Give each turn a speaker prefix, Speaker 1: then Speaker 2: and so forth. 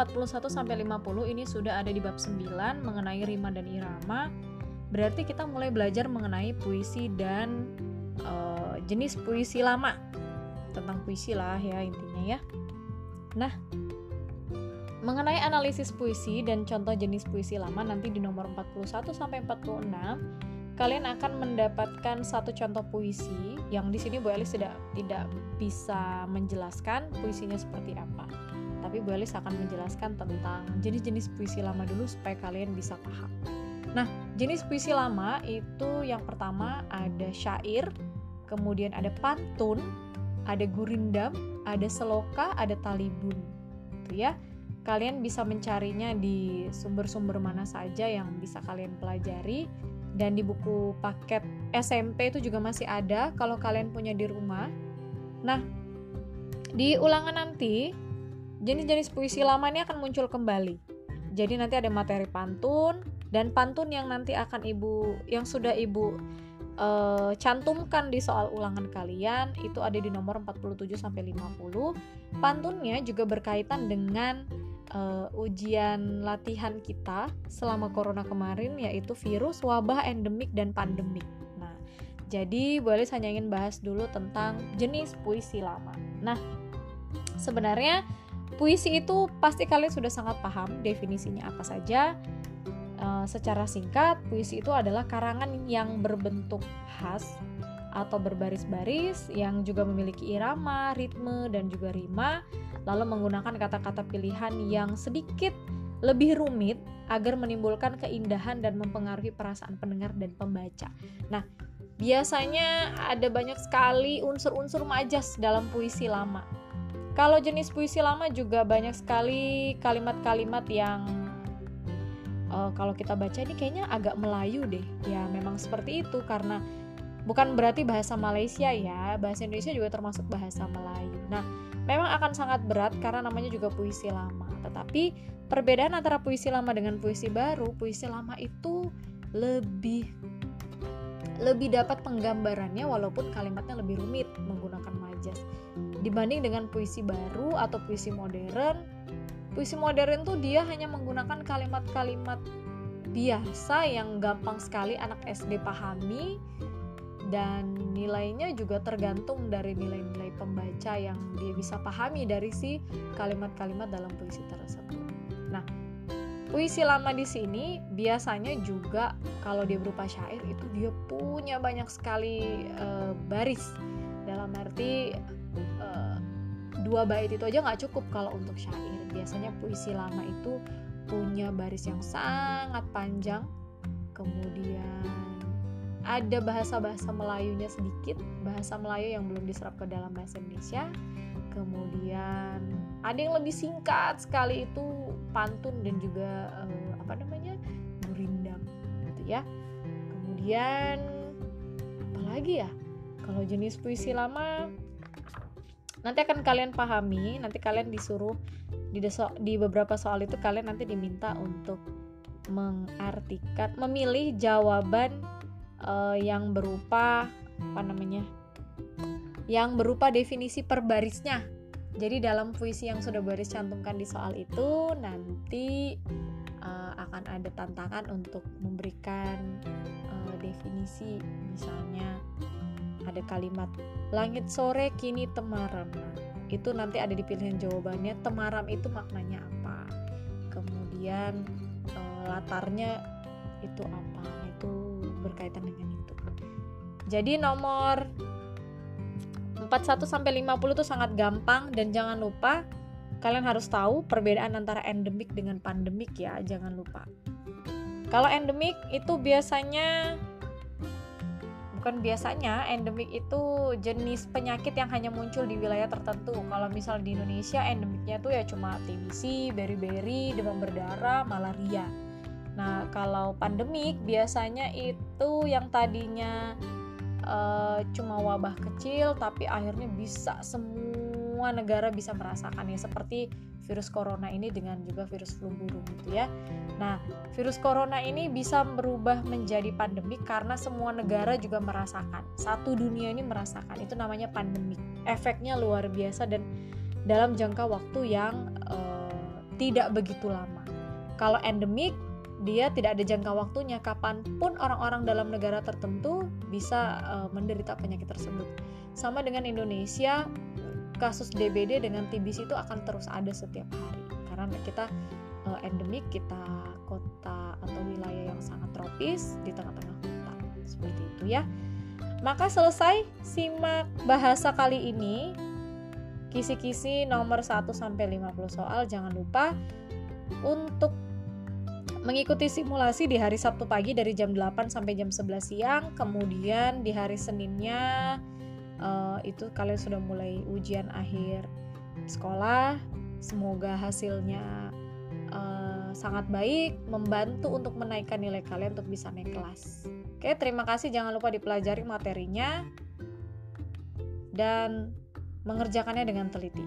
Speaker 1: 41 sampai 50 ini sudah ada di bab 9 mengenai rima dan irama. Berarti kita mulai belajar mengenai puisi dan uh, jenis puisi lama. Tentang puisi lah ya intinya ya. Nah, mengenai analisis puisi dan contoh jenis puisi lama nanti di nomor 41 sampai 46 kalian akan mendapatkan satu contoh puisi yang di sini Bu Elis tidak tidak bisa menjelaskan puisinya seperti apa. Tapi Bu Elis akan menjelaskan tentang jenis-jenis puisi lama dulu supaya kalian bisa paham. Nah, jenis puisi lama itu yang pertama ada syair, kemudian ada pantun, ada gurindam, ada seloka, ada talibun. Itu ya. Kalian bisa mencarinya di sumber-sumber mana saja yang bisa kalian pelajari dan di buku paket SMP itu juga masih ada kalau kalian punya di rumah. Nah, di ulangan nanti jenis-jenis puisi lama ini akan muncul kembali. Jadi nanti ada materi pantun dan pantun yang nanti akan ibu yang sudah ibu uh, cantumkan di soal ulangan kalian itu ada di nomor 47 sampai 50. Pantunnya juga berkaitan dengan uh, ujian latihan kita selama corona kemarin yaitu virus, wabah, endemik dan pandemik. Nah, jadi boleh saya ingin bahas dulu tentang jenis puisi lama. Nah, sebenarnya puisi itu pasti kalian sudah sangat paham definisinya apa saja. Uh, secara singkat, puisi itu adalah karangan yang berbentuk khas atau berbaris-baris yang juga memiliki irama, ritme, dan juga rima lalu menggunakan kata-kata pilihan yang sedikit lebih rumit agar menimbulkan keindahan dan mempengaruhi perasaan pendengar dan pembaca. Nah, biasanya ada banyak sekali unsur-unsur majas dalam puisi lama. Kalau jenis puisi lama juga banyak sekali kalimat-kalimat yang uh, kalau kita baca ini kayaknya agak Melayu deh. Ya, memang seperti itu karena bukan berarti bahasa Malaysia ya, bahasa Indonesia juga termasuk bahasa Melayu. Nah, memang akan sangat berat karena namanya juga puisi lama. Tetapi perbedaan antara puisi lama dengan puisi baru, puisi lama itu lebih lebih dapat penggambarannya walaupun kalimatnya lebih rumit menggunakan majas dibanding dengan puisi baru atau puisi modern. Puisi modern tuh dia hanya menggunakan kalimat-kalimat biasa yang gampang sekali anak SD pahami dan nilainya juga tergantung dari nilai-nilai pembaca yang dia bisa pahami dari si kalimat-kalimat dalam puisi tersebut. Nah, puisi lama di sini biasanya juga kalau dia berupa syair itu dia punya banyak sekali uh, baris. Dalam arti uh, dua bait itu aja nggak cukup kalau untuk syair. Biasanya puisi lama itu punya baris yang sangat panjang, kemudian ada bahasa-bahasa Melayunya sedikit, bahasa Melayu yang belum diserap ke dalam bahasa Indonesia. Kemudian ada yang lebih singkat sekali itu pantun dan juga uh, apa namanya gurindam gitu ya. Kemudian apa lagi ya? Kalau jenis puisi lama nanti akan kalian pahami, nanti kalian disuruh di, di beberapa soal itu kalian nanti diminta untuk mengartikan, memilih jawaban uh, yang berupa apa namanya yang berupa definisi per barisnya. Jadi dalam puisi yang sudah baris cantumkan di soal itu nanti uh, akan ada tantangan untuk memberikan uh, definisi. Misalnya ada kalimat langit sore kini temaram. Nah, itu nanti ada di pilihan jawabannya temaram itu maknanya apa? Kemudian uh, latarnya itu apa? Itu berkaitan dengan itu. Jadi nomor 41 sampai 50 itu sangat gampang dan jangan lupa kalian harus tahu perbedaan antara endemik dengan pandemik ya, jangan lupa. Kalau endemik itu biasanya bukan biasanya endemik itu jenis penyakit yang hanya muncul di wilayah tertentu. Kalau misal di Indonesia endemiknya tuh ya cuma TBC, beri-beri, demam berdarah, malaria. Nah, kalau pandemik biasanya itu yang tadinya uh, cuma wabah kecil tapi akhirnya bisa semua negara bisa merasakan ya seperti virus corona ini dengan juga virus flu burung gitu ya. Nah, virus corona ini bisa berubah menjadi pandemik karena semua negara juga merasakan. Satu dunia ini merasakan. Itu namanya pandemik. Efeknya luar biasa dan dalam jangka waktu yang uh, tidak begitu lama. Kalau endemik, dia tidak ada jangka waktunya kapan pun orang-orang dalam negara tertentu bisa uh, menderita penyakit tersebut. Sama dengan Indonesia, kasus DBD dengan TBC itu akan terus ada setiap hari karena kita uh, endemik, kita kota atau wilayah yang sangat tropis di tengah-tengah hutan. Seperti itu ya. Maka selesai simak bahasa kali ini. Kisi-kisi nomor 1 sampai 50 soal jangan lupa untuk mengikuti simulasi di hari Sabtu pagi dari jam 8 sampai jam 11 siang, kemudian di hari Seninnya uh, itu kalian sudah mulai ujian akhir sekolah. Semoga hasilnya uh, sangat baik, membantu untuk menaikkan nilai kalian untuk bisa naik kelas. Oke, terima kasih. Jangan lupa dipelajari materinya dan mengerjakannya dengan teliti.